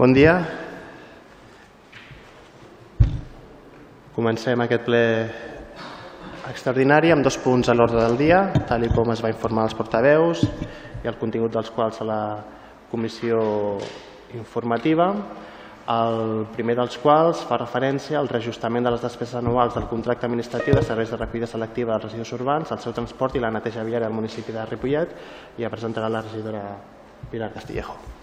Bon dia. Comencem aquest ple extraordinari amb dos punts a l'ordre del dia, tal com es va informar als portaveus i el contingut dels quals a la comissió informativa. El primer dels quals fa referència al reajustament de les despeses anuals del contracte administratiu de serveis de recollida selectiva dels residus urbans, el seu transport i la neteja viària al municipi de Ripollet i ja presentarà la regidora Pilar Castillejo.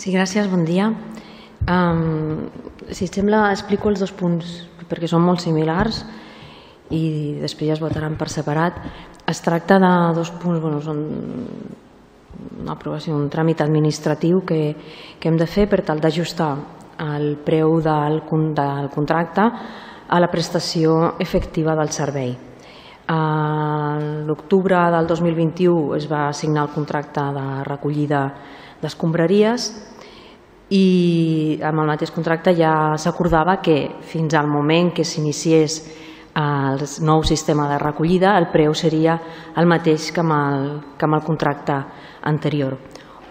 Sí, gràcies, bon dia. Um, si sembla, explico els dos punts perquè són molt similars i després ja es votaran per separat. Es tracta de dos punts, bueno, són una aprovació, un tràmit administratiu que, que hem de fer per tal d'ajustar el preu del, del contracte a la prestació efectiva del servei. A l'octubre del 2021 es va signar el contracte de recollida d'escombraries i amb el mateix contracte ja s'acordava que fins al moment que s'iniciés el nou sistema de recollida el preu seria el mateix que amb el, que amb el contracte anterior.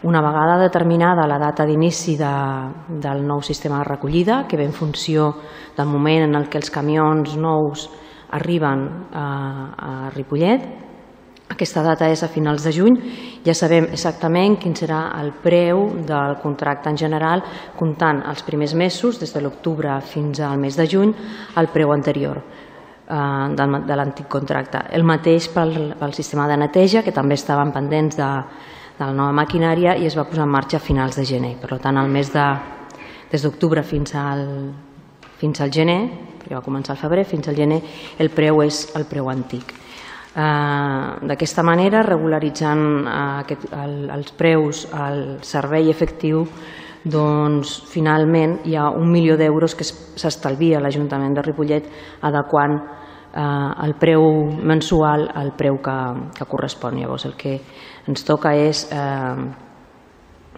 Una vegada determinada la data d'inici de, del nou sistema de recollida, que ve en funció del moment en el què els camions nous arriben a, a Ripollet, aquesta data és a finals de juny, ja sabem exactament quin serà el preu del contracte en general, comptant els primers mesos, des de l'octubre fins al mes de juny, el preu anterior eh, de l'antic contracte. El mateix pel, pel sistema de neteja, que també estaven pendents de, de la nova maquinària i es va posar en marxa a finals de gener. Per tant, el mes de, des d'octubre fins al, fins al gener, perquè va començar al febrer, fins al gener, el preu és el preu antic. Eh, D'aquesta manera, regularitzant eh, aquest, el, els preus al servei efectiu, doncs finalment hi ha un milió d'euros que s'estalvia l'Ajuntament de Ripollet adequant eh, el preu mensual al preu que, que correspon. Llavors el que ens toca és eh,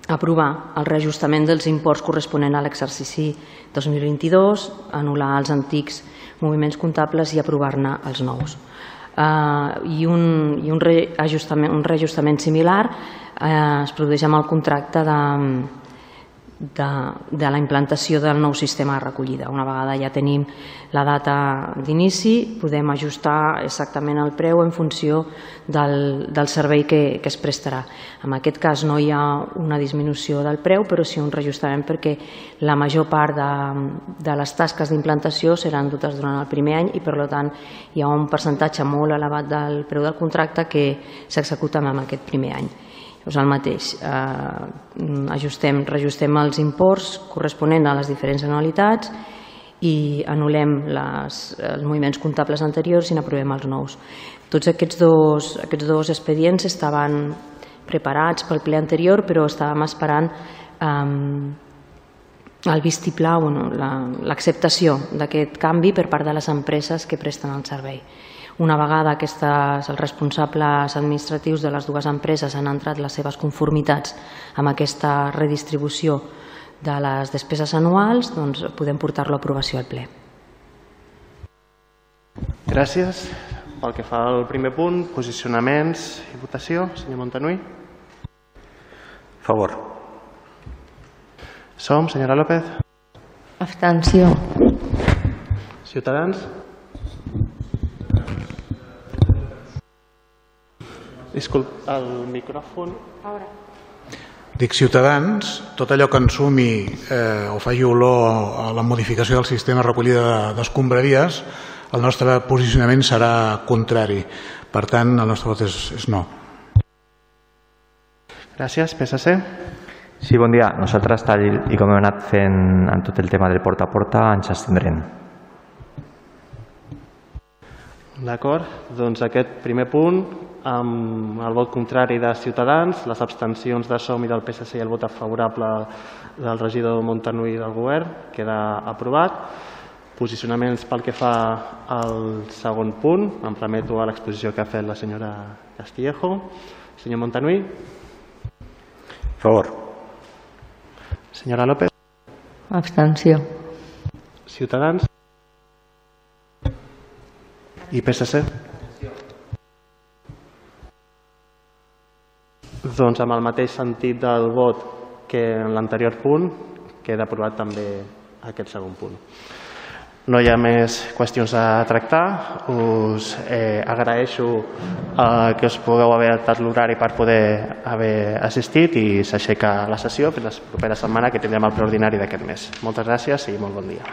aprovar el reajustament dels imports corresponent a l'exercici 2022, anul·lar els antics moviments comptables i aprovar-ne els nous. Uh, i un, i un, reajustament, un reajustament similar uh, es produeix amb el contracte de, de, de la implantació del nou sistema de recollida. Una vegada ja tenim la data d'inici, podem ajustar exactament el preu en funció del, del servei que, que es prestarà. En aquest cas no hi ha una disminució del preu, però sí un reajustament perquè la major part de, de les tasques d'implantació seran dutes durant el primer any i per tant hi ha un percentatge molt elevat del preu del contracte que s'executa en aquest primer any doncs el mateix, eh, ajustem, reajustem els imports corresponents a les diferents anualitats i anul·lem les, els moviments comptables anteriors i n'aprovem els nous. Tots aquests dos, aquests dos expedients estaven preparats pel ple anterior, però estàvem esperant eh, el vistiplau, bueno, l'acceptació la, d'aquest canvi per part de les empreses que presten el servei. Una vegada aquestes, els responsables administratius de les dues empreses han entrat les seves conformitats amb aquesta redistribució de les despeses anuals, doncs podem portar-lo a aprovació al ple. Gràcies. Pel que fa al primer punt, posicionaments i votació, senyor Montanui. Favor. Som, senyora López. Abstenció. Ciutadans. Disculpa, el micròfon. Dic Ciutadans, tot allò que ensumi eh, o faci olor a la modificació del sistema de recollida d'escombraries, el nostre posicionament serà contrari. Per tant, el nostre vot és, és no. Gràcies. PSC. Sí, bon dia. Nosaltres, tal i com hem anat fent en tot el tema del porta a porta, ens abstindrem. D'acord, doncs aquest primer punt, amb el vot contrari de Ciutadans, les abstencions de SOM i del PSC i el vot favorable del regidor Montanui del govern, queda aprovat. Posicionaments pel que fa al segon punt, em remeto a l'exposició que ha fet la senyora Castillejo. Senyor Montanui. Favor. Senyora López. Abstenció. Ciutadans. I PSC? Doncs amb el mateix sentit del vot que en l'anterior punt, queda aprovat també aquest segon punt. No hi ha més qüestions a tractar. Us eh, agraeixo eh, que us pugueu haver adaptat l'horari per poder haver assistit i s'aixeca la sessió fins la propera setmana que tindrem el preordinari d'aquest mes. Moltes gràcies i molt bon dia.